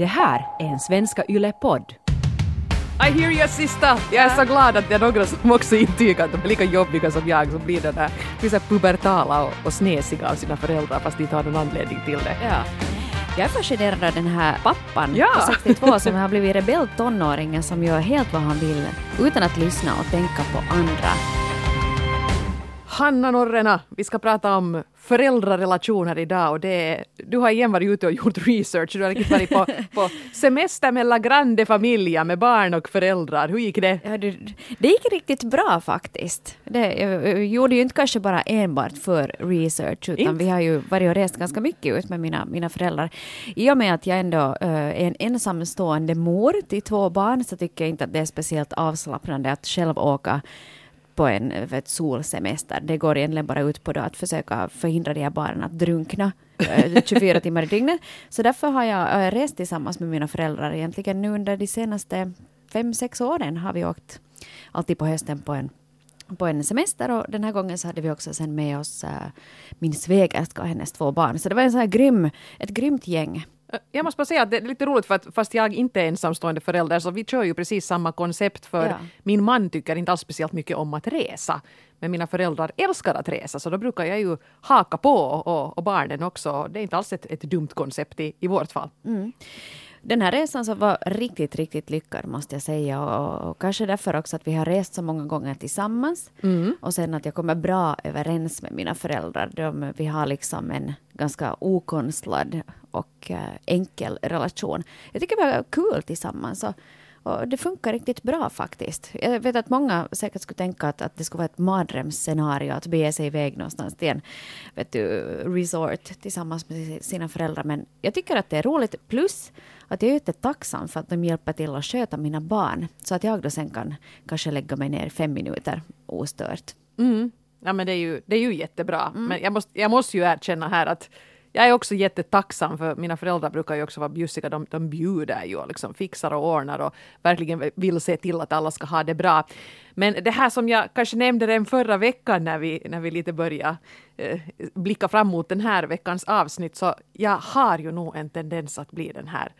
Det här är en Svenska Yle-podd. I hear you sista! Jag är så glad att det är några som också intygar att de är lika jobbiga som jag som blir den där, blir så här pubertala och, och snesiga av sina föräldrar fast de inte har någon anledning till det. Ja. Jag är fascinerad av den här pappan Ja. på 62 som har blivit rebell tonåringen som gör helt vad han vill utan att lyssna och tänka på andra. Hanna Norrena, vi ska prata om föräldrarelationer idag och det är, du har igen varit ute och gjort research, du har varit på, på semester med La Grande Familia med barn och föräldrar. Hur gick det? Ja, det, det gick riktigt bra faktiskt. Det, jag, jag gjorde ju inte kanske bara enbart för research utan Inte? vi har ju varit och rest ganska mycket ut med mina, mina föräldrar. I och med att jag ändå eh, är en ensamstående mor till två barn så tycker jag inte att det är speciellt avslappnande att själv åka på en för ett solsemester. Det går egentligen bara ut på att försöka förhindra de här barnen att drunkna eh, 24 timmar i dygnet. Så därför har jag eh, rest tillsammans med mina föräldrar egentligen nu under de senaste fem, sex åren har vi åkt alltid på hösten på en på en semester och den här gången så hade vi också sen med oss äh, min svägerska och hennes två barn. Så det var en sån här grym, ett grymt gäng. Jag måste bara säga att det är lite roligt för att fast jag inte är ensamstående förälder så vi kör ju precis samma koncept för Ja. min man tycker inte alls speciellt mycket om att resa. Men mina föräldrar älskar att resa så då brukar jag ju haka på och, och barnen också. Det är inte alls ett, ett dumt koncept i, i vårt fall. Den här resan så var riktigt, riktigt lyckad måste jag säga och, och kanske därför också att vi har rest så många gånger tillsammans och sen att jag kommer bra överens med mina föräldrar. De, vi har liksom en ganska okonstlad och eh, enkel relation. Jag tycker vi har kul tillsammans och, och det funkar riktigt bra faktiskt. Jag vet att många säkert skulle tänka att, att det skulle vara ett mardrömsscenario att bege sig iväg någonstans till en vet du, resort tillsammans med sina föräldrar. Men jag tycker att det är roligt. Plus att jag är jättetacksam för att de hjälper till att sköta mina barn. Så att jag då sen kan kanske lägga mig ner fem minuter ostört. Mm. Ja, men det är ju, det är ju jättebra. Men jag måste, jag måste ju erkänna här att jag är också jättetacksam för mina föräldrar brukar ju också vara bjussiga. De, de bjuder ju och liksom fixar och ordnar och verkligen vill se till att alla ska ha det bra. Men det här som jag kanske nämnde redan förra veckan när vi, när vi lite började eh, blicka fram mot den här veckans avsnitt så jag har ju nog en tendens att bli den här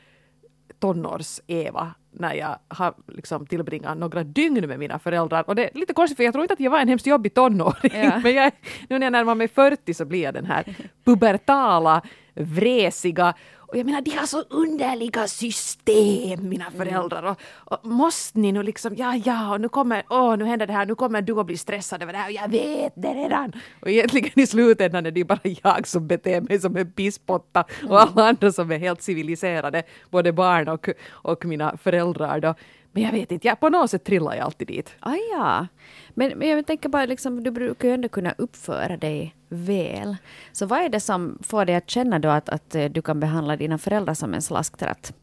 tonårs-Eva när jag har liksom tillbringat några dygn med mina föräldrar. Och det är lite konstigt för jag tror inte att jag var en hemskt jobbig tonåring. Ja. Men jag, nu när jag närmar mig 40 så blir jag den här pubertala, vräsiga och jag menar, de har så underliga system, mina föräldrar. Och, och måste ni nu liksom, ja, ja, och nu kommer, åh, nu händer det här, nu kommer du att bli stressad över det här, och jag vet det redan. Och egentligen i slutändan är det bara jag som beter mig som en pisspotta och alla andra som är helt civiliserade, både barn och, och mina föräldrar då. Men jag vet inte, jag, på något sätt trillar jag alltid dit. Ah, ja. men, men jag tänker bara, liksom, du brukar ju ändå kunna uppföra dig väl. Så vad är det som får dig att känna då att, att eh, du kan behandla dina föräldrar som en slasktratt?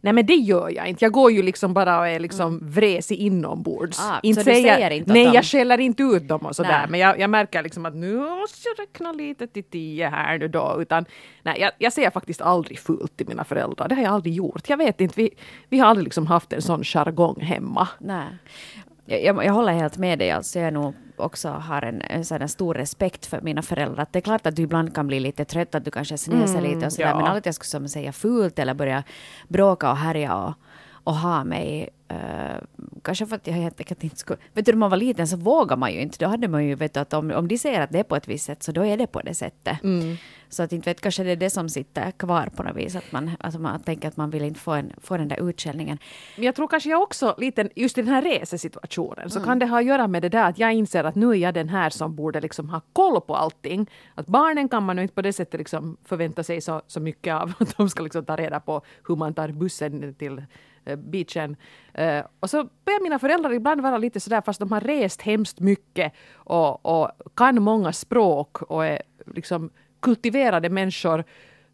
Nej men det gör jag inte. Jag går ju liksom bara och är liksom vresig inombords. Ah, inte så säger- säger inte Nej, dem? jag skäller inte ut dem och sådär. Men jag, jag märker liksom att nu måste jag räkna lite till tio här nu då. Utan, nej, jag, jag säger faktiskt aldrig fult till mina föräldrar. Det har jag aldrig gjort. Jag vet inte, vi, vi har aldrig liksom haft en sån jargong hemma. Nej. Jag, jag, jag håller helt med dig. Alltså jag nog också har en, en här stor respekt för mina föräldrar. Att Det är klart att du ibland kan bli lite trött, att du kanske snäser lite och sådär. ja. Men aldrig jag skulle som säga fult eller börja bråka och härja och, och ha mig. Eh, kanske för att jag helt enkelt inte skulle... Vet du, när man var liten så vågar man ju inte. Då hade man ju vet du, att om, om de säger att det är på ett visst sätt så då är det på det sättet. Så att inte vet, kanske det är det som sitter kvar på något vis. Att man, att man tänker att man vill inte få, en, få den där utskällningen. Men jag tror kanske jag också lite, just i den här resesituationen, så kan det ha att göra med det där att jag inser att nu är jag den här som borde liksom ha koll på allting. Att barnen kan man ju inte på det sättet liksom förvänta sig så, så mycket av. Att de ska liksom ta reda på hur man tar bussen till beachen. Eh, och så börjar mina föräldrar ibland vara lite sådär, fast de har rest hemskt mycket och, och kan många språk och är liksom kultiverade människor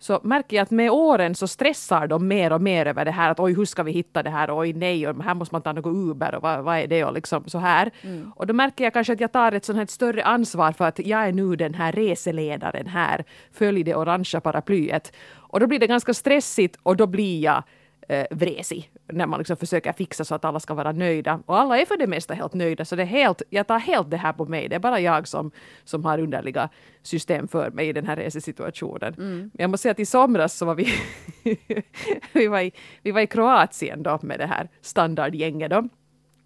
så märker jag att med åren så stressar de mer och mer över det här att oj, hur ska vi hitta det här och oj, nej, och här måste man ta något Uber och vad, vad är det och liksom så här. Och då märker jag kanske att jag tar ett sånt här större ansvar för att jag är nu den här reseledaren här, följ det orangea paraplyet. Och då blir det ganska stressigt och då blir jag eh, vresig när man liksom försöker fixa så att alla ska vara nöjda. Och alla är för det mesta helt nöjda så det är helt, jag tar helt det här på mig. Det är bara jag som, som har underliga system för mig i den här resesituationen. Mm. Jag måste säga att i somras så var vi, vi, var i, vi var i Kroatien då med det här standardgänget då.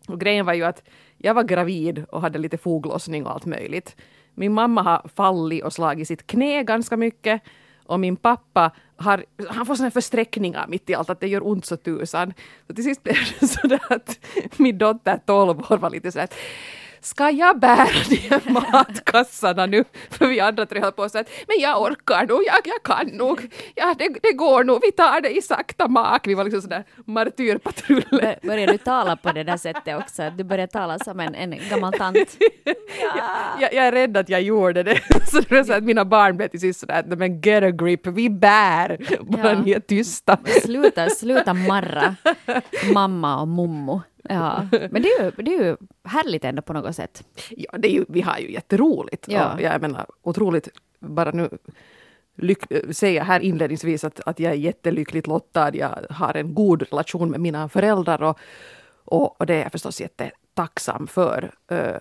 Och grejen var ju att jag var gravid och hade lite foglossning och allt möjligt. Min mamma har fallit och slagit sitt knä ganska mycket och min pappa har, han får såna försträckningar mitt i allt, att det gör ont så tusan. Så till sist blev det så att min dotter 12 år var lite sådär ska jag bära de här matkassarna nu? För vi andra tre höll på så att, men jag orkar nog, jag, jag kan nog, ja det, det går nog, vi tar det i sakta mak. Vi var liksom sådär martyrpatruller. Börjar du tala på det där sättet också? Du börjar tala som en, en gammal tant. Ja. Jag, jag, är rädd att jag gjorde det. Så det var så att mina barn blev till sist sådär, men get a grip, vi bär, bara ja. ni är tysta. Sluta, sluta marra mamma och mommo. Ja, men det är, ju, det är ju härligt ändå på något sätt. Ja, det är ju, vi har ju jätteroligt. Ja. Jag menar, otroligt, bara nu lyck- säga här inledningsvis att, att jag är jättelyckligt lottad. Jag har en god relation med mina föräldrar och, och, och det är jag förstås jättetacksam för. Uh,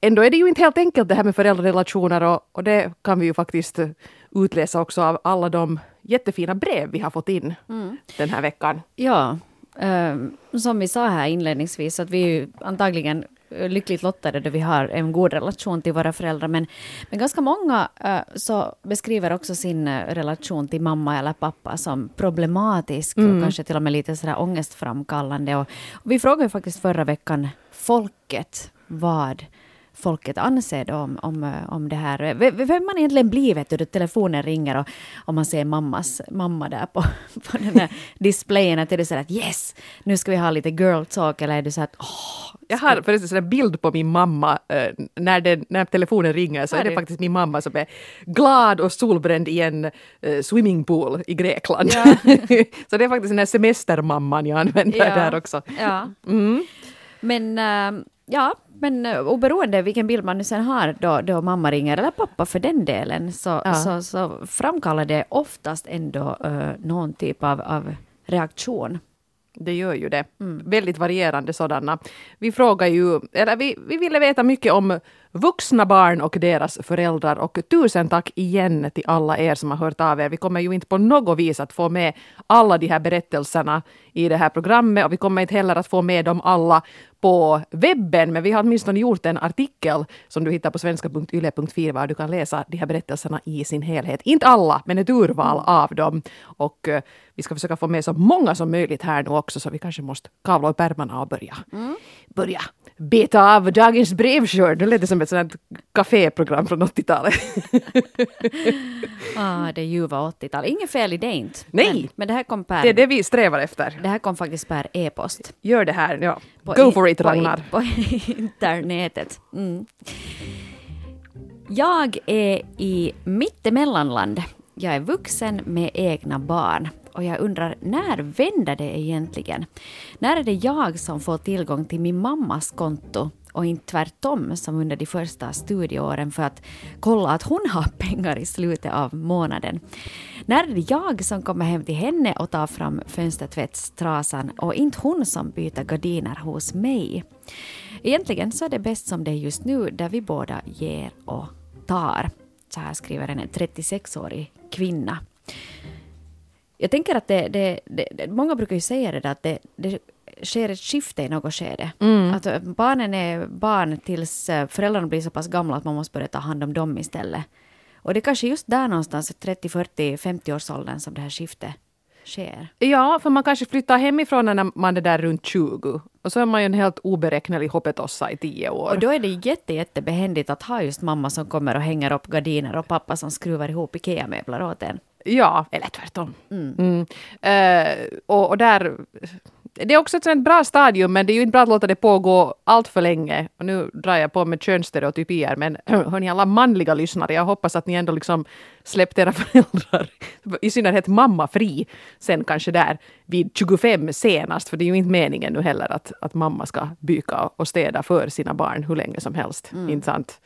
ändå är det ju inte helt enkelt det här med föräldrarelationer och, och det kan vi ju faktiskt utläsa också av alla de jättefina brev vi har fått in mm. den här veckan. Ja, som vi sa här inledningsvis, att vi är ju antagligen lyckligt lottade då vi har en god relation till våra föräldrar. Men, men ganska många uh, så beskriver också sin uh, relation till mamma eller pappa som problematisk mm. och kanske till och med lite sådär ångestframkallande. Och, och vi frågade faktiskt förra veckan folket vad folket anser om, om, om det här. Vem man egentligen blir vet du, då telefonen ringer och, och man ser mammas mamma där på, på den här displayen. Att är det så att yes, nu ska vi ha lite girl talk eller är det så att åh, jag har förresten en bild på min mamma uh, när, den, när telefonen ringer så är det faktiskt min mamma som är glad och solbränd i en uh, swimmingpool i Grekland. Ja. så det är faktiskt den här semestermamman jag använder ja. där också. Ja. Mm. Men uh, ja, men uh, oberoende vilken bild man nu sen har då, då mamma ringer, eller pappa för den delen, så, ja. så, så framkallar det oftast ändå uh, någon typ av, av reaktion. Det gör ju det. Mm. Väldigt varierande sådana. Vi frågar ju, eller vi, vi ville veta mycket om vuxna barn och deras föräldrar och tusen tack igen till alla er som har hört av er. Vi kommer ju inte på något vis att få med alla de här berättelserna i det här programmet och vi kommer inte heller att få med dem alla på webben, men vi har åtminstone gjort en artikel som du hittar på svenska.yle.fi var du kan läsa de här berättelserna i sin helhet. Inte alla, men ett urval av dem. Och uh, vi ska försöka få med så många som möjligt här nu också, så vi kanske måste kavla upp ärmarna och börja, mm börja beta av dagens brevskörd. Nu lät det som ett sånt kaféprogram från 80-talet. ah, det ljuva 80-talet. Inget fel i det inte. Nej! Men, men, det här kom per... Det är det vi strävar efter. Det här kom faktiskt per e-post. Gör det här, ja. På Go for it, Ragnar. På internetet. Mm. Jag är i mittemellanland. Jag är vuxen med egna barn och jag undrar när vänder det egentligen? När är det jag som får tillgång till min mammas konto och inte tvärtom som under de första studieåren för att kolla att hon har pengar i slutet av månaden. När är det jag som kommer hem till henne och tar fram fönstertvättstrasan och inte hon som byter gardiner hos mig? Egentligen så är det bäst som det är just nu där vi båda ger och tar. Så här skriver en 36-årig kvinna. Jag tänker att det, det, det, många brukar ju säga det där att det, det sker ett skifte i något skede. Mm. Att eh, barnen är barn tills eh, föräldrarna blir så pass gamla att man måste börja ta hand om dem istället. Och det är kanske just där någonstans, 30, 40, 50 års åldern som det här skiftet sker. Ja, för man kanske flyttar hemifrån när man är där runt 20. Och så är man ju en helt oberäknelig hoppetossa i tio år. Och då är det jätte, jättebehändigt att ha just mamma som kommer och hänger upp gardiner och pappa som skruvar ihop IKEA-möbler åt en. Ja, eller tvärtom. Mm. Uh, och, och, där... Det är också ett sånt bra stadium, men det är ju inte bra att låta det pågå allt för länge. Och nu drar jag på med könsstereotypier, men hörni alla manliga lyssnare, jag hoppas att ni ändå liksom släppt era föräldrar, i synnerhet mamma, fri sen kanske där vid 25 senast, för det är ju inte meningen nu heller att, att mamma ska byka och städa för sina barn hur länge som helst. Mm. Inte sant?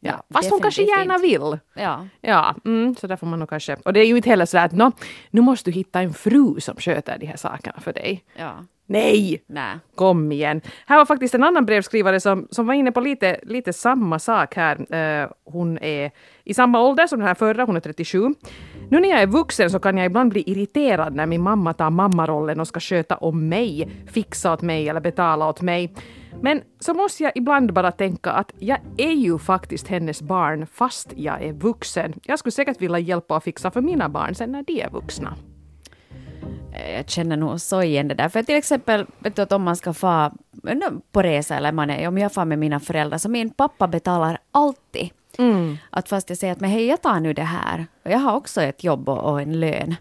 Ja, fast hon kanske definitivt gärna vill. Ja. Ja, mm, så där får man nog kanske... Och det är ju inte heller så att nå, nu måste du hitta en fru som sköter de här sakerna för dig. Ja. Nej! Nej. Kom igen. Här var faktiskt en annan brevskrivare som, som var inne på lite, lite samma sak här. Eh, hon är i samma ålder som den här förra, hon är 37. Nu när jag är vuxen så kan jag ibland bli irriterad när min mamma tar mammarollen och ska sköta om mig, fixa åt mig eller betala åt mig. Men så måste jag ibland bara tänka att jag är ju faktiskt hennes barn fast jag är vuxen. Jag skulle säkert vilja hjälpa och fixa för mina barn sen när de är vuxna. Eh, jag känner nog så igen det där. För till exempel, vet du att om man ska få på resa eller man är, om jag far med mina föräldrar, så min pappa betalar alltid. Att fast jag säger att men hej, jag tar nu det här. Och jag har också ett jobb och, och en lön.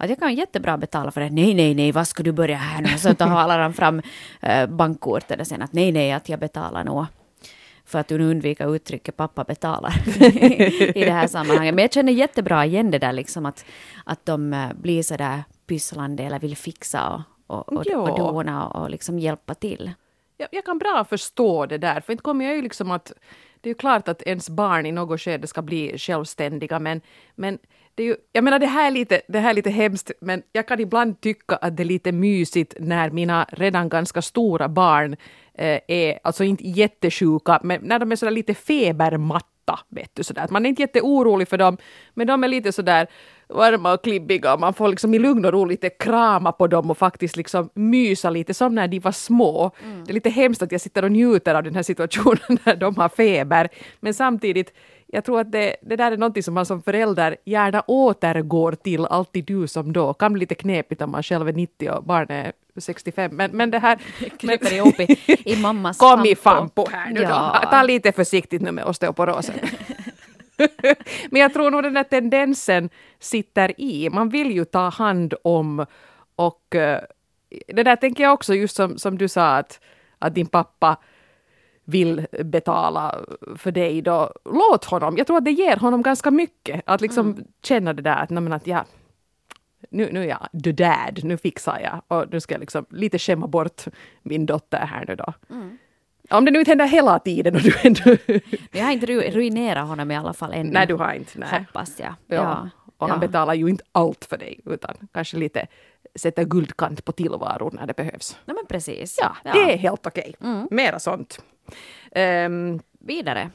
Att jag kan jättebra betala för det. Nej, nej, nej, vad ska du börja här nu? Så talar han fram eh, bankkortet och sen att nej, nej, att jag betalar nog. För att undvika uttrycket pappa betalar i det här sammanhanget. Men jag känner jättebra igen det där liksom att, att de eh, blir sådär pysslande eller vill fixa och, och, och, och dona och liksom hjälpa till. jag, jag kan bra förstå det där, för inte kommer jag ju liksom att... Det är ju klart att ens barn i något skede ska bli självständiga, men, men det är ju, jag menar det här, är lite, det här är lite hemskt, men jag kan ibland tycka att det är lite mysigt när mina redan ganska stora barn eh, är, alltså inte jättesjuka, men när de är sådär lite febermatta, vet du, sådär. Att man är inte jätteorolig för dem, men de är lite sådär varma och klibbiga och man får liksom i lugn och ro lite krama på dem och faktiskt liksom mysa lite som när de var små. Det är lite hemskt att jag sitter och njuter av den här situationen när de har feber. Men samtidigt, jag tror att det, det där är någonting som man som förälder gärna återgår till alltid du som då. Kan bli lite knepigt om man själv är 90 och barnet är 65. Men, men det här... Kryper ihop i, i mammas Kom i fampo. här nu Ja. då. Ta lite försiktigt nu med osteoporosen. Men jag tror nog den där tendensen sitter i. Man vill ju ta hand om och eh, det där tänker jag också just som, som du sa att, att din pappa vill betala för dig då. Låt honom. Jag tror att det ger honom ganska mycket. Att liksom känna det där att, nej, att ja, nu, nu är jag the dad, nu fixar jag. Och nu ska jag liksom lite skämma bort min dotter här nu då. Om det nu inte händer hela tiden och du ändå... Men jag har inte ru- ruinerat honom i alla fall ännu. nej, du har inte. Nej. Hoppas jag. Ja. Och han Ja. betalar ju inte allt för dig, utan kanske lite sätter guldkant på tillvaron när det behövs. Nej, men precis. Ja, det är helt okej. Mera sånt. Ehm, Vidare.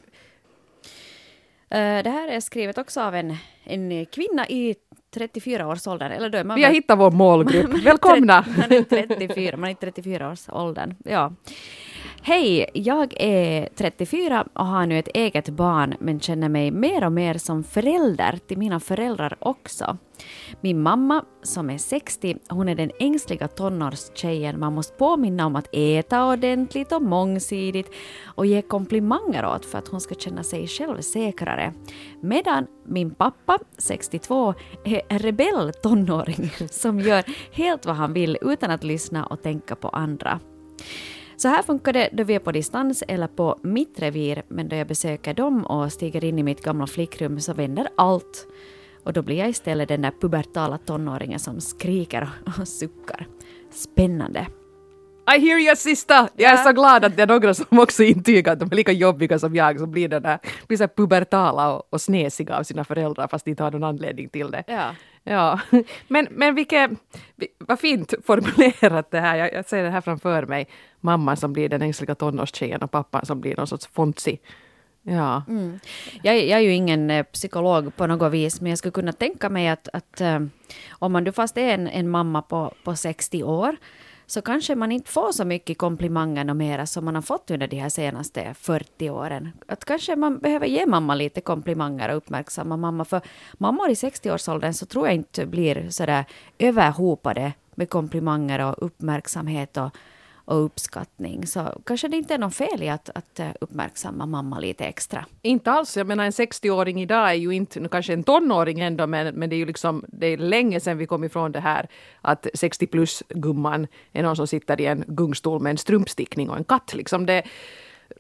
Eh, det här är skrivet också av en, en kvinna i 34-årsåldern. Eller då är man vi har väl- hittat vår målgrupp. Välkomna! Man är 34, man är 34-årsåldern. Ja. Hej, jag är 34 och har nu ett eget barn men känner mig mer och mer som förälder till mina föräldrar också. Min mamma, som är 60, hon är den ängsliga tonårstjejen man måste påminna om att äta ordentligt och mångsidigt och ge komplimanger åt för att hon ska känna sig själv säkrare. Medan min pappa, 62, är en rebell tonåring som gör helt vad han vill utan att lyssna och tänka på andra. Så här funkar det då vi är på distans eller på mitt revir, men då jag besöker dem och stiger in i mitt gamla flickrum så vänder allt. Och då blir jag istället den där pubertala tonåringen som skriker och suckar. Spännande. I hear you sista! Jag är så glad att det är några som också intygar att de är lika jobbiga som jag, som blir, den där, blir så pubertala och, och snesiga av sina föräldrar fast de inte har någon anledning till det. Ja. Ja, men, men vilket, vad fint formulerat det här. Jag, jag ser det här framför mig. Mamman som blir den ängsliga tonårstjejen och pappan som blir någon sorts fonzi. Ja. Mm. Jag, jag är ju ingen eh, psykolog på något vis, men jag skulle kunna tänka mig att, att eh, om man du fast är en, en mamma på, på 60 år, så kanske man inte får så mycket komplimanger och mera som man har fått under de här senaste 40 åren. Att kanske man behöver ge mamma lite komplimanger och uppmärksamma mamma. För mammor i 60-årsåldern så tror jag inte blir sådär överhopade med komplimanger och uppmärksamhet och, och uppskattning. Så kanske det inte är något fel i att, att eh, uppmärksamma mamma lite extra. Inte alls. Jag menar en 60-åring idag är ju inte, nu kanske en tonåring ändå, men, men det är ju liksom, det är länge sedan vi kom ifrån det här att 60 plus gumman är någon som sitter i en gungstol med en strumpstickning och en katt. Liksom det,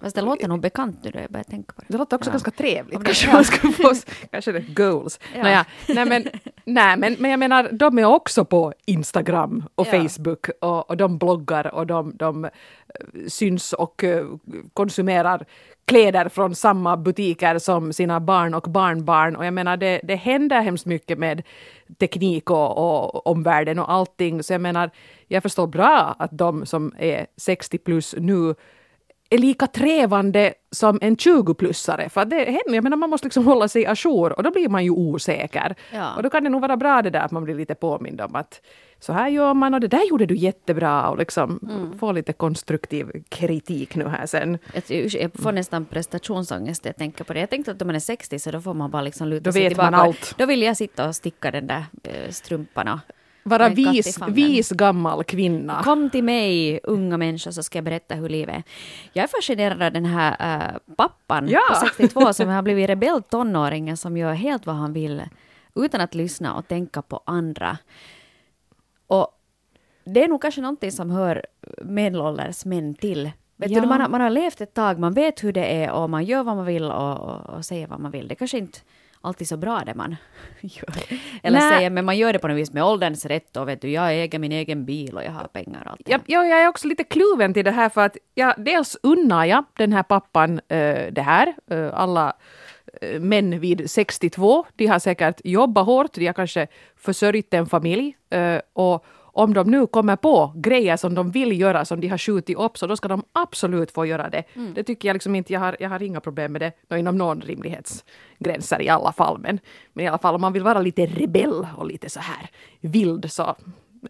Fast det låter nog bekant nu då jag börjar tänka på det. Det låter också Ja. ganska trevligt. Det- Kanske man skulle få, kanske det goals. Ja. Nåja, nej, men, nej men, men jag menar, de är också på Instagram och Ja. Facebook och, och de bloggar och de, de eh, syns och eh, konsumerar kläder från samma butiker som sina barn och barnbarn. Och jag menar, det, det händer hemskt mycket med teknik och, och omvärlden och allting. Så jag menar, jag förstår bra att de som är 60 plus nu är lika trevande som en 20-plussare. För det händer, jag menar man måste liksom hålla sig ajour och då blir man ju osäker. Ja. Och då kan det nog vara bra det där att man blir lite påmind om att så här gör man och det där gjorde du jättebra och liksom få lite konstruktiv kritik nu här sen. Jag, får nästan prestationsångest när jag tänker på det. Jag tänkte att om man är 60 så då får man bara liksom luta Då sig vet tillbaka. man allt. Då vill jag sitta och sticka den där eh, strumpan och Vara vis, vis gammal kvinna. Kom till mig, unga människor, så ska jag berätta hur livet är. Jag är fascinerad av den här äh, pappan Ja. på 62 som har blivit rebell tonåringen som gör helt vad han vill utan att lyssna och tänka på andra. Och det är nog kanske någonting som hör medelålders män till. Vet Ja. du, man, har, man har levt ett tag, man vet hur det är och man gör vad man vill och, och, och säger vad man vill. Det kanske inte alltid så bra det man gör. Eller säger, men man gör det på något vis med ålderns rätt och vet du, jag äger min egen bil och jag har pengar och allt Jag, jag, jag är också lite kluven till det här för att jag, dels unnar jag den här pappan eh, det här. Eh, alla eh, män vid 62, de har säkert jobbat hårt, de har kanske försörjt en familj. och om de nu kommer på grejer som de vill göra, som de har skjutit upp, så då ska de absolut få göra det. Det tycker jag liksom inte, jag har, jag har inga problem med det, inom någon rimlighetsgränser i alla fall. Men, men i alla fall om man vill vara lite rebell och lite så här vild så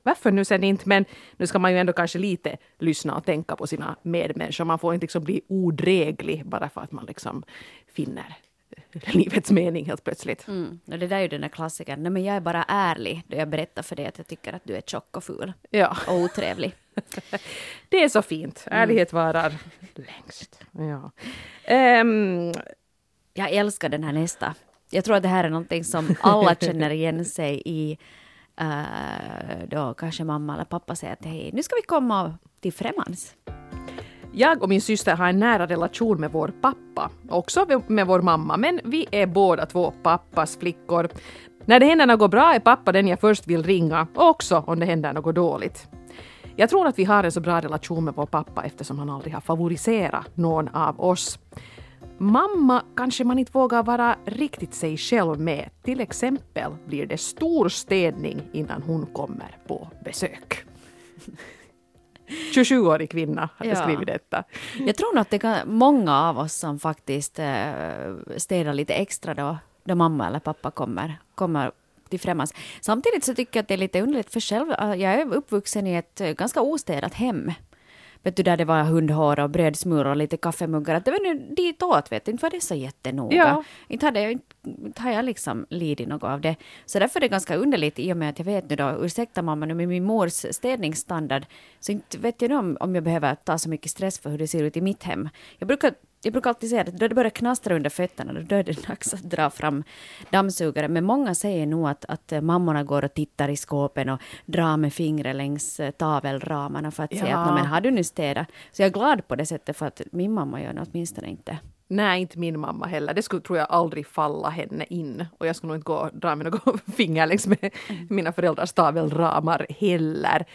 varför nu sen inte, men nu ska man ju ändå kanske lite lyssna och tänka på sina medmänniskor. Man får inte liksom bli odräglig bara för att man liksom finner livets mening helt plötsligt. Mm. Och det där är ju den där klassikern, nej men jag är bara ärlig då jag berättar för dig att jag tycker att du är tjock och ful Ja, och otrevlig. det är så fint. Ärlighet varar längst. Ja. Ehm, Jag älskar den här nästa. Jag tror att det här är någonting som alla känner igen sig i. Uh, då kanske mamma eller pappa säger att hej, nu ska vi komma till främmans. Jag och min syster har en nära relation med vår pappa, också med vår mamma, men vi är båda två pappas flickor. När det händer något bra är pappa den jag först vill ringa, också om det händer något dåligt. Jag tror att vi har en så bra relation med vår pappa eftersom han aldrig har favoriserat någon av oss. Mamma kanske man inte vågar vara riktigt sig själv med. Till exempel blir det stor städning innan hon kommer på besök. 27-årig kvinna hade Ja. skrivit detta. Jag tror nog att det kan många av oss som faktiskt uh, städar lite extra då, då mamma eller pappa kommer, kommer till främmans. Samtidigt så tycker jag att det är lite underligt för själv, uh, jag är uppvuxen i ett uh, ganska ostädat hem. Vet du, där det var hundhår och brödsmulor och lite kaffemuggar. Att det var nu ditåt, vet du. Inte var det så jättenoga. Ja. Inte, hade inte har jag liksom lidit något av det. Så därför är det ganska underligt i och med att jag vet nu då, ursäkta mamma nu med min mors städningsstandard, så inte vet jag nu om, om jag behöver ta så mycket stress för hur det ser ut i mitt hem. Jag brukar jag brukar alltid säga att då det börjar knastra under fötterna, då är det dags att dra fram dammsugaren. Men många säger nog att, att eh, mammorna går och tittar i skåpen och drar med fingret längs eh, tavelramarna för att säga Ja. att "Nå, men har du nu städat? Så jag är glad på det sättet för att min mamma gör det åtminstone inte. Nej, inte min mamma heller. Det skulle, tror jag, aldrig falla henne in. Och jag skulle nog inte gå och dra med något finger längs med mina föräldrars tavelramar heller.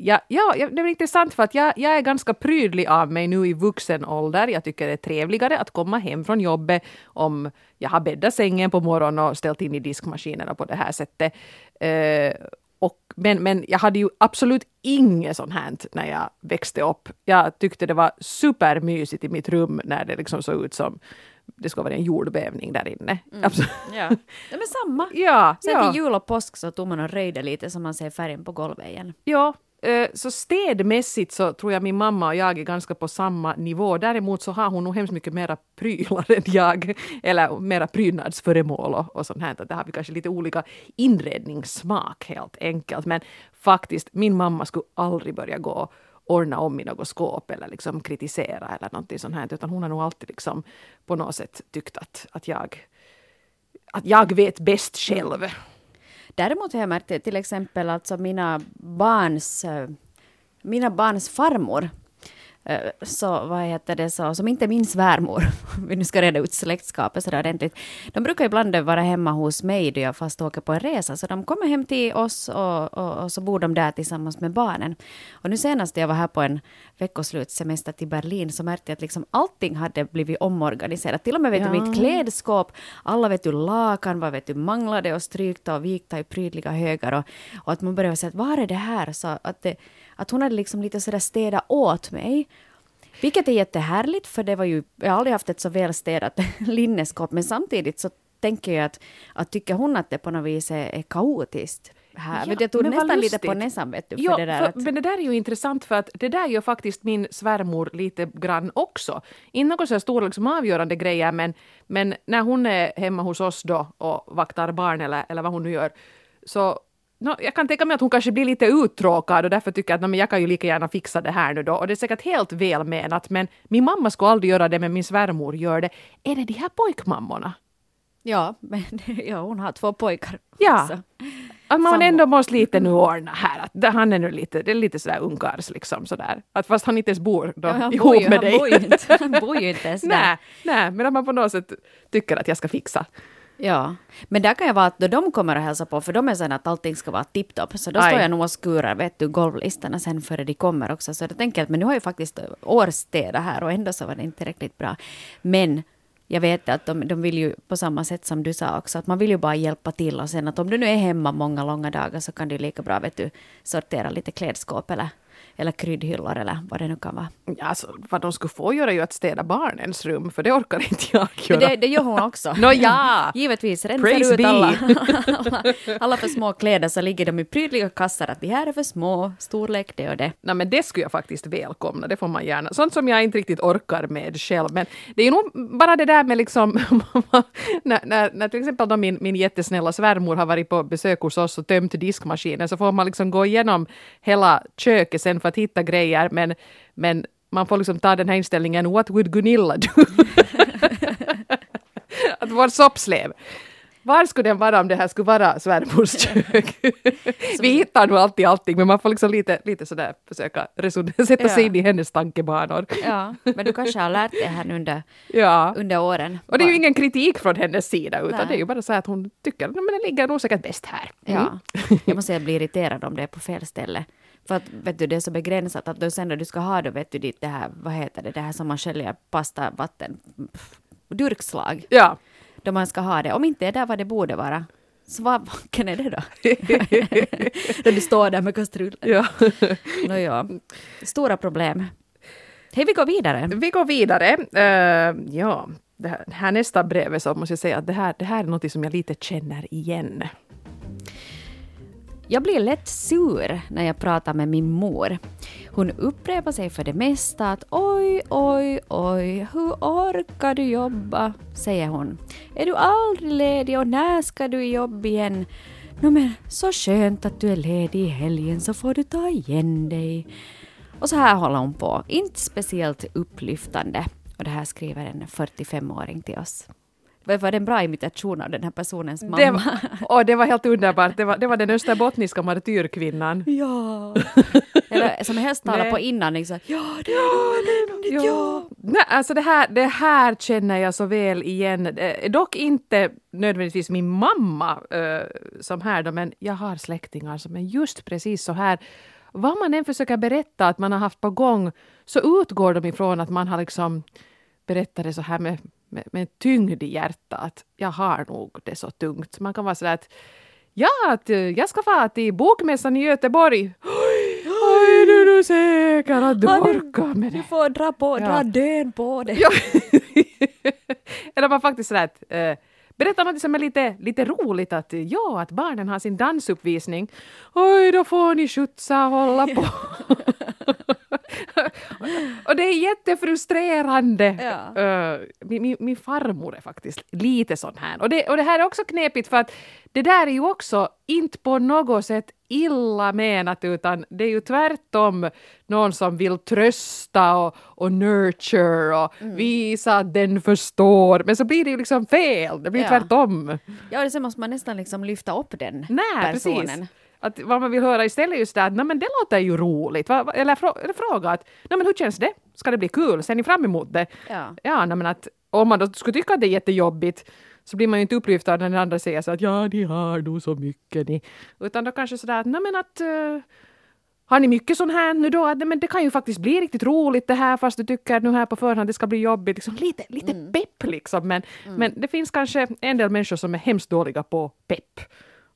Uh, ja, ja, ja, det är intressant för att jag, jag är ganska prydlig av mig nu i vuxen ålder. Jag tycker det är trevligare att komma hem från jobbet om jag har bäddat sängen på morgonen och ställt in i diskmaskinerna på det här sättet. Eh, och, men, men jag hade ju absolut inget sånt här när jag växte upp. Jag tyckte det var supermysigt i mitt rum när det liksom såg ut som det skulle vara en jordbävning där inne. Absolut. Ja, det är samma. Ja, Sen ja, till jul och påsk så tog man och röjde lite så man ser färgen på golvet igen. ja. Eh, så städmässigt så tror jag min mamma och jag är ganska på samma nivå. Däremot så har hon nog hemskt mycket mera prylar än jag. Eller mera prydnadsföremål och, och sånt här. Där har vi kanske lite olika inredningssmak helt enkelt. Men faktiskt, min mamma skulle aldrig börja gå och ordna om i något skåp eller liksom kritisera eller någonting sånt här. Utan hon har nog alltid liksom på något sätt tyckt att, att jag att jag vet bäst själv. Däremot har jag märkt till exempel alltså mina barns, eh, mina barns farmor så vad heter det så, som inte min svärmor, vi nu ska reda ut släktskapet sådär ordentligt. De brukar ibland vara hemma hos mig då jag fast åker på en resa, så de kommer hem till oss och, och, och så bor de där tillsammans med barnen. Och nu senast jag var här på en veckoslutssemester till Berlin så märkte jag att liksom allting hade blivit omorganiserat. Till och med vet Ja. du, mitt klädskåp, alla vet du lakan var vet du manglade och strykta och vikta i prydliga högar och, och att man började säga att var är det här? Så att, det, att hon hade liksom lite sådär städat åt mig. Vilket är jättehärligt för det var ju, jag har aldrig haft ett så välstädat linneskåp men samtidigt så tänker jag att, att tycker hon att det på något vis är, är kaotiskt här? Ja, jag tog nästan lite på näsan vet du för Ja, det där för, att, men det där är ju intressant för att det där gör faktiskt min svärmor lite grann också. Inte några så stora liksom avgörande grejer men, men när hon är hemma hos oss då och vaktar barn eller, eller vad hon nu gör så No, jag kan tänka mig att hon kanske blir lite uttråkad och därför tycker att "Nå, men jag kan ju lika gärna fixa det här nu då. Och det är säkert helt välmenat men min mamma skulle aldrig göra det men min svärmor gör det. Är det de här pojkmammorna? ja, men ja, hon har två pojkar. Ja. också. Att man Sambo. ändå måste lite nu ordna här. Att han är nu lite, det är lite sådär ungkarls liksom sådär. Att fast han inte ens bor då, Ja, ihop bor ju, med han dig. Bor ju inte, han bor ju inte ens där. nej, nej, men att man på något sätt tycker att jag ska fixa. Ja, men där kan jag vara att då de kommer och hälsa på, för de är sen att allting ska vara tipptopp, så då Aj. står jag nog och skurar, vet du, golvlistorna sen före de kommer också. Så då tänker jag att men nu har jag faktiskt årsstäda här och ändå så var det inte tillräckligt bra. Men jag vet att de, de vill ju på samma sätt som du sa också, att man vill ju bara hjälpa till och sen att om du nu är hemma många långa dagar så kan du lika bra, vet du, sortera lite klädskåp eller, eller kryddhyllor eller vad det nu kan vara. Alltså, vad de skulle få göra är ju att städa barnens rum, för det orkar inte jag Men göra. det, det gör hon också. Nå ja! Givetvis, rensar Praise ut be. alla, alla, alla för små kläder så ligger de i prydliga kassar att de här är för små, storlek det och det. Nej, men det skulle jag faktiskt välkomna, det får man gärna. Sånt som jag inte riktigt orkar med själv. Men det är ju nog bara det där med liksom, när, när, när till exempel då min, min jättesnälla svärmor har varit på besök hos oss och tömt diskmaskinen så får man liksom gå igenom hela köket sen för att hitta grejer. Men, men man får liksom ta den här inställningen, what would Gunilla do? att vår soppslev. Var skulle den vara om det här skulle vara svärmors kök? Vi hittar nog alltid allting men man får liksom lite, lite sådär försöka sätta sig Ja. in i hennes tankebanor. Ja, men du kanske har lärt dig här under, Ja. under åren. Och det är ju ingen kritik från hennes sida utan Nej. det är ju bara så att hon tycker att det ligger nog säkert bäst här. Mm. Ja, jag måste säga att jag blir irriterad om det är på fel ställe. För att vet du, det är så begränsat att då sen när du ska ha då vet du ditt det här, vad heter det, det här som man sköljer pasta, vatten, pff, durkslag. Ja. Då man ska ha det. Om inte är där vad det borde vara. Så vad vilken är det då? När du står där med kastrullen. ja. Nå ja, stora problem. Hej, vi går vidare. Vi går vidare. Eh, ja, det här, det här nästa brevet så måste jag säga att det här, det här är något som jag lite känner igen. Jag blir lätt sur när jag pratar med min mor. Hon upprepar sig för det mesta att oj, oj, oj, hur orkar du jobba? säger hon. Är du aldrig ledig och när ska du i jobb igen? Nå men, så skönt att du är ledig i helgen så får du ta igen dig. Och så här håller hon på. Inte speciellt upplyftande. Och det här skriver en 45-åring till oss. Var det en bra imitation av den här personens mamma? Det var, och det var helt underbart. Det var, det var den österbottniska martyrkvinnan. Ja. Eller som helst talar på innan. Liksom. Ja, det är det. Ja. Ja. Nej, alltså det här, det här känner jag så väl igen. Eh, dock inte nödvändigtvis min mamma eh, som här då, men jag har släktingar som är just precis så här. Vad man än försöker berätta att man har haft på gång så utgår de ifrån att man har liksom berättat det så här med, med, med tyngd i hjärtat. Att jag har nog det så tungt. Man kan vara sådär att ja, att eh, jag ska fara till bokmässan i Göteborg. Oj, oj, är du säker att du orkar med det? Du får dra, på, Ja. dra dön på det. Ja. Eller man faktiskt sådär att eh, berätta något som är lite, lite roligt att eh, ja, att barnen har sin dansuppvisning. Oj, då får ni skjutsa och hålla på. och det är jättefrustrerande. Ja. Eh, min, min, farmor är faktiskt lite sån här. Och det, och det här är också knepigt för att det där är ju också inte på något sätt illa menat utan det är ju tvärtom någon som vill trösta och, och nurture och Mm. visa att den förstår. Men så blir det ju liksom fel, det blir Ja. tvärtom. Ja, det så måste man nästan liksom lyfta upp den Nej, personen. precis. Att vad man vill höra istället är just det att men det låter ju roligt. Va- Eller, frå, eller fråga att men hur känns det? Ska det bli kul? Ser ni fram emot det? Ja. Ja, men att om man då skulle tycka att det är jättejobbigt så blir man ju inte upplyft av när den andra säger så att ja, ni har nog så mycket ni. Utan då kanske sådär att nej men att eh, har ni mycket sånt här nu då? Att, men det kan ju faktiskt bli riktigt roligt det här fast du tycker nu här på förhand det ska bli jobbigt. Liksom, lite lite pepp liksom. Men, men det finns kanske en del människor som är hemskt dåliga på pepp.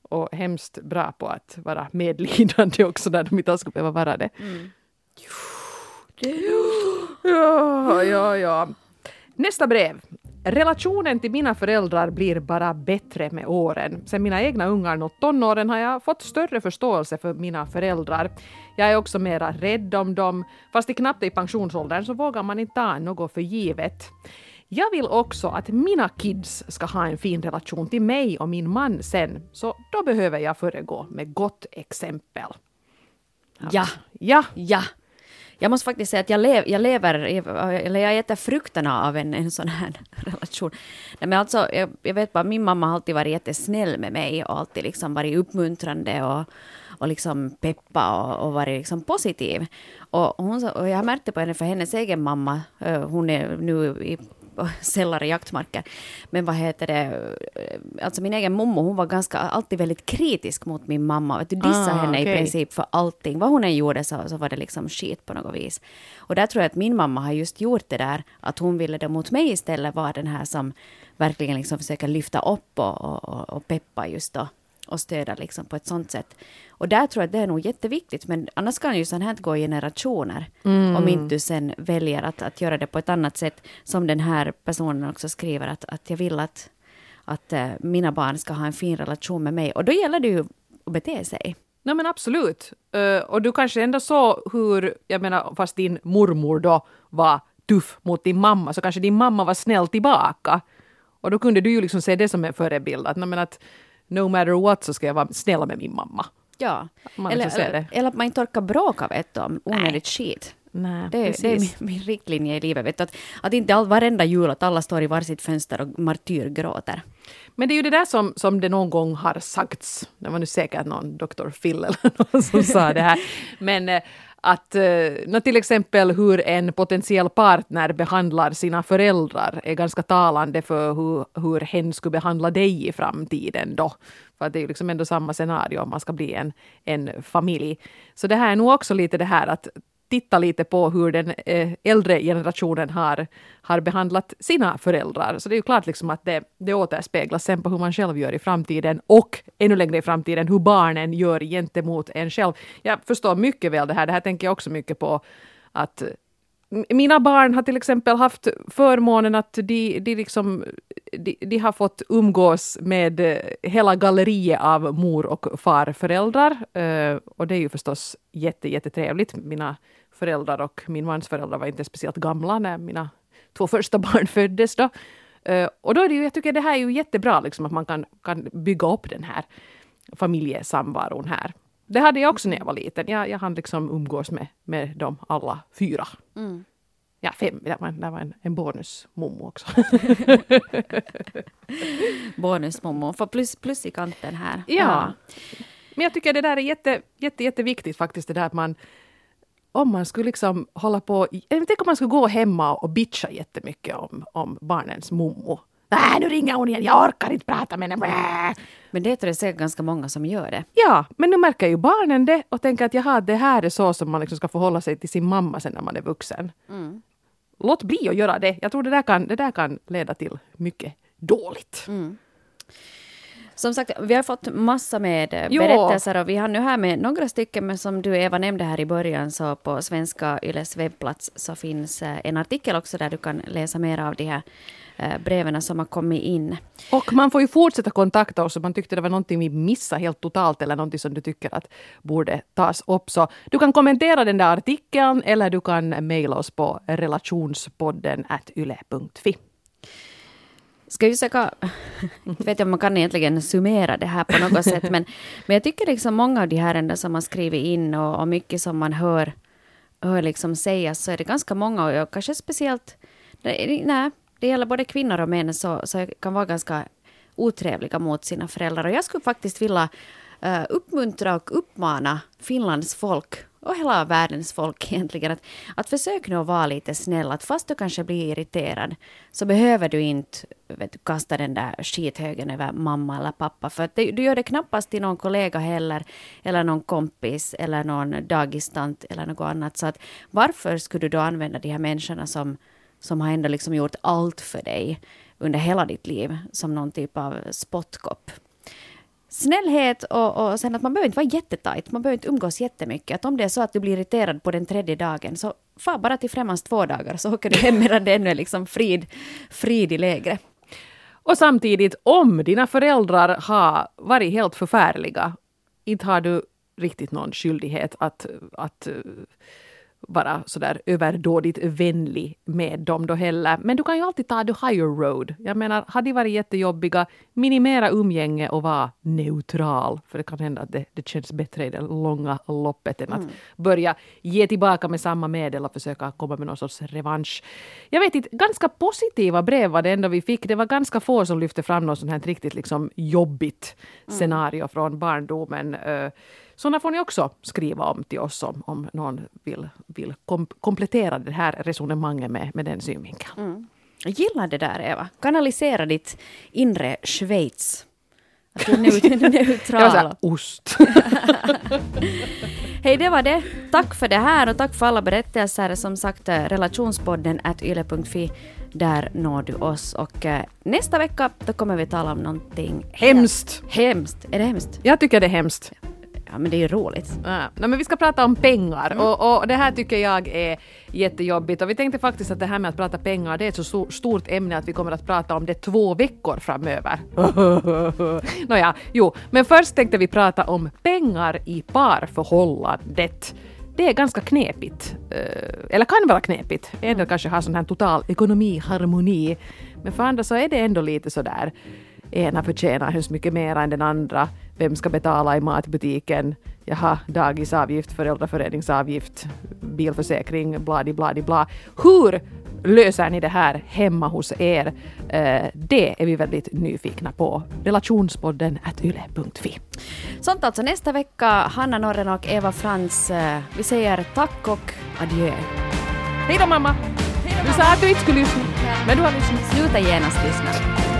Och hemskt bra på att vara medlidande också när de inte alls skulle behöva vara det. Ja, ja, ja. Nästa brev. Relationen till mina föräldrar blir bara bättre med åren. Sen mina egna ungar nått tonåren har jag fått större förståelse för mina föräldrar. Jag är också mera rädd om dem. Fast i knappt i pensionsåldern så vågar man inte ta något för givet. Jag vill också att mina kids ska ha en fin relation till mig och min man sen, så då behöver jag föregå med gott exempel. Ja. Ja, Ja. Jag måste faktiskt säga att jag, lev, jag lever, eller jag äter frukterna av en, en sån här relation. Nej, men alltså, jag, jag vet bara, min mamma har alltid varit jättesnäll med mig och alltid liksom varit uppmuntrande och, och liksom peppa och, och varit liksom positiv. Och, hon, och jag märkte på henne, för hennes egen mamma, eh, hon är nu i sällar i jaktmarker. Men vad heter det, alltså min egen mommo, hon var ganska, alltid väldigt kritisk mot min mamma. Du, dissade Ah, henne okej. i princip för allting. Vad hon än gjorde så, så var det liksom skit på något vis. Och där tror jag att min mamma har just gjort det där, att hon ville det mot mig istället vara den här som verkligen liksom försöker lyfta upp och, och, och peppa just då och stödja liksom på ett sånt sätt. Och där tror jag att det är nog jätteviktigt, men annars kan ju sånt här gå i generationer. Om inte du sen väljer att, att göra det på ett annat sätt, som den här personen också skriver, att, att jag vill att, att eh, mina barn ska ha en fin relation med mig. Och då gäller det ju att bete sig. Nej men absolut. Eh, och du kanske ändå såg hur, jag menar fast din mormor då var tuff mot din mamma så kanske din mamma var snäll tillbaka. Och då kunde du ju liksom se det som en förebild att, men att no matter what så ska jag vara snäll med min mamma. Ja, eller, eller, att man inte orkar bråka vet du, om onödigt skit. Nej, Det, det är min, min riktlinje i livet. Vet du, att, att inte all, varenda jul att alla står i varsitt fönster och martyrgråter. Men det är ju det där som, som det någon gång har sagts. Det var nu säkert någon Dr. Phil eller någon som sa det här. Men eh, att eh, no, till exempel hur en potentiell partner behandlar sina föräldrar är ganska talande för hur, hur hen skulle behandla dig i framtiden då. För att det är ju liksom ändå samma scenario om man ska bli en, en familj. Så det här är nog också lite det här att titta lite på hur den eh, äldre generationen har, har behandlat sina föräldrar. Så det är ju klart liksom att det, det återspeglas sen på hur man själv gör i framtiden och ännu längre i framtiden hur barnen gör gentemot en själv. Jag förstår mycket väl det här. Det här tänker jag också mycket på att mina barn har till exempel haft förmånen att de, de, liksom, de, de har fått umgås med eh, hela galleriet av mor och farföräldrar. Eh, och det är ju förstås jätte, jättetrevligt. Mina föräldrar och min mans föräldrar var inte speciellt gamla när mina två första barn föddes. Då. Eh, och då är det ju, jag tycker det här är ju jättebra liksom, att man kan, kan bygga upp den här familjesamvaron här. Det hade jag också när jag var liten. Jag, jag hann liksom umgås med, med dem alla fyra. Ja, fem. Det var, det var en, en bonusmommo också. Bonusmommo, för plus, plus i kanten här. Ja. Men jag tycker det där är jätte, jätte, jätteviktigt faktiskt, det där att man om man skulle liksom hålla på, tänk om man skulle gå hemma och bitcha jättemycket om, om barnens mommo. Nej, nu ringer hon igen, jag orkar inte prata med henne. Bää. Men det tror jag säkert ganska många som gör det. Ja, men nu märker ju barnen det och tänker att jaha, det här är så som man liksom ska förhålla sig till sin mamma sen när man är vuxen. Låt bli att göra det. Jag tror det där kan, det där kan leda till mycket dåligt. Som sagt, vi har fått massa med eh, Jo. berättelser och vi har nu här med några stycken, men som du Eva nämnde här i början så på Svenska Yles webbplats så finns eh, en artikel också där du kan läsa mer av de här breven som har kommit in. Och man får ju fortsätta kontakta oss om man tyckte det var någonting vi missade helt totalt eller någonting som du tycker att borde tas upp. Så du kan kommentera den där artikeln eller du kan mejla oss på relationspodden at yle.fi. Ska vi försöka, jag vet inte om man kan egentligen summera det här på något sätt, men, men jag tycker liksom många av de här ändå som har skrivit in och, och mycket som man hör, hör liksom sägas, så är det ganska många och jag, kanske speciellt, nej, det gäller både kvinnor och män, så, så kan vara ganska otrevliga mot sina föräldrar. Och jag skulle faktiskt vilja uh, uppmuntra och uppmana Finlands folk och hela världens folk egentligen att, att försök nu att vara lite snäll. Att fast du kanske blir irriterad så behöver du inte vet, kasta den där skithögen över mamma eller pappa. För att det, du gör det knappast till någon kollega heller, eller någon kompis, eller någon dagistant eller något annat. Så att varför skulle du då använda de här människorna som, som har ändå liksom gjort allt för dig under hela ditt liv som någon typ av spottkopp? snällhet och, och sen att man behöver inte vara jättetajt, man behöver inte umgås jättemycket. Att om det är så att du blir irriterad på den tredje dagen, så far bara till främmans två dagar, så åker du hem medan det ännu är liksom frid, frid i lägret. Och samtidigt, om dina föräldrar har varit helt förfärliga, inte har du riktigt någon skyldighet att, att vara sådär överdådigt vänlig med dem då heller. Men du kan ju alltid ta the higher road. Jag menar, har de varit jättejobbiga, minimera umgänge och vara neutral. För det kan hända att det, det känns bättre i det långa loppet än att mm. börja ge tillbaka med samma medel och försöka komma med någon sorts revansch. Jag vet inte, ganska positiva brev var det ändå vi fick. Det var ganska få som lyfte fram något sånt här riktigt liksom jobbigt mm. scenario från barndomen. Sådana får ni också skriva om till oss om, om någon vill, vill kom, komplettera det här resonemanget med, med den synvinkeln. Mm. Jag gillar det där Eva. Kanalisera ditt inre Schweiz. Att du är neutral. Sa ost. Hej, det var det. Tack för det här och tack för alla berättelser. Som sagt, relationspodden at yle.fi. Där når du oss. Och äh, nästa vecka då kommer vi tala om någonting hemskt. Hemskt. Är det hemskt? Jag tycker det är hemskt. Ja. Ja, men det är ju roligt. Ja. Men vi ska prata om pengar mm. och, och, det här tycker jag är jättejobbigt och vi tänkte faktiskt att det här med att prata pengar det är ett så stort ämne att vi kommer att prata om det två veckor framöver. Nåja, jo, men först tänkte vi prata om pengar i parförhållandet det är ganska knepigt. Eh, eller kan vara knepigt. En del kanske har sån här total ekonomiharmoni. Men för andra så är det ändå lite sådär ena förtjänar hemskt mycket mer än den andra. Vem ska betala i matbutiken? Jaha, dagisavgift, föräldraföreningsavgift, bilförsäkring, bladi bladi bla. Hur löser ni det här hemma hos er? Eh, det är vi väldigt nyfikna på. Relationspodden yle.fi. Sånt alltså nästa vecka. Hanna Norren och Eva Frans. Eh, vi säger tack och adjö. Hej då mamma! Du sa att du inte skulle lyssna, men du har lyssnat. Sluta genast lyssna.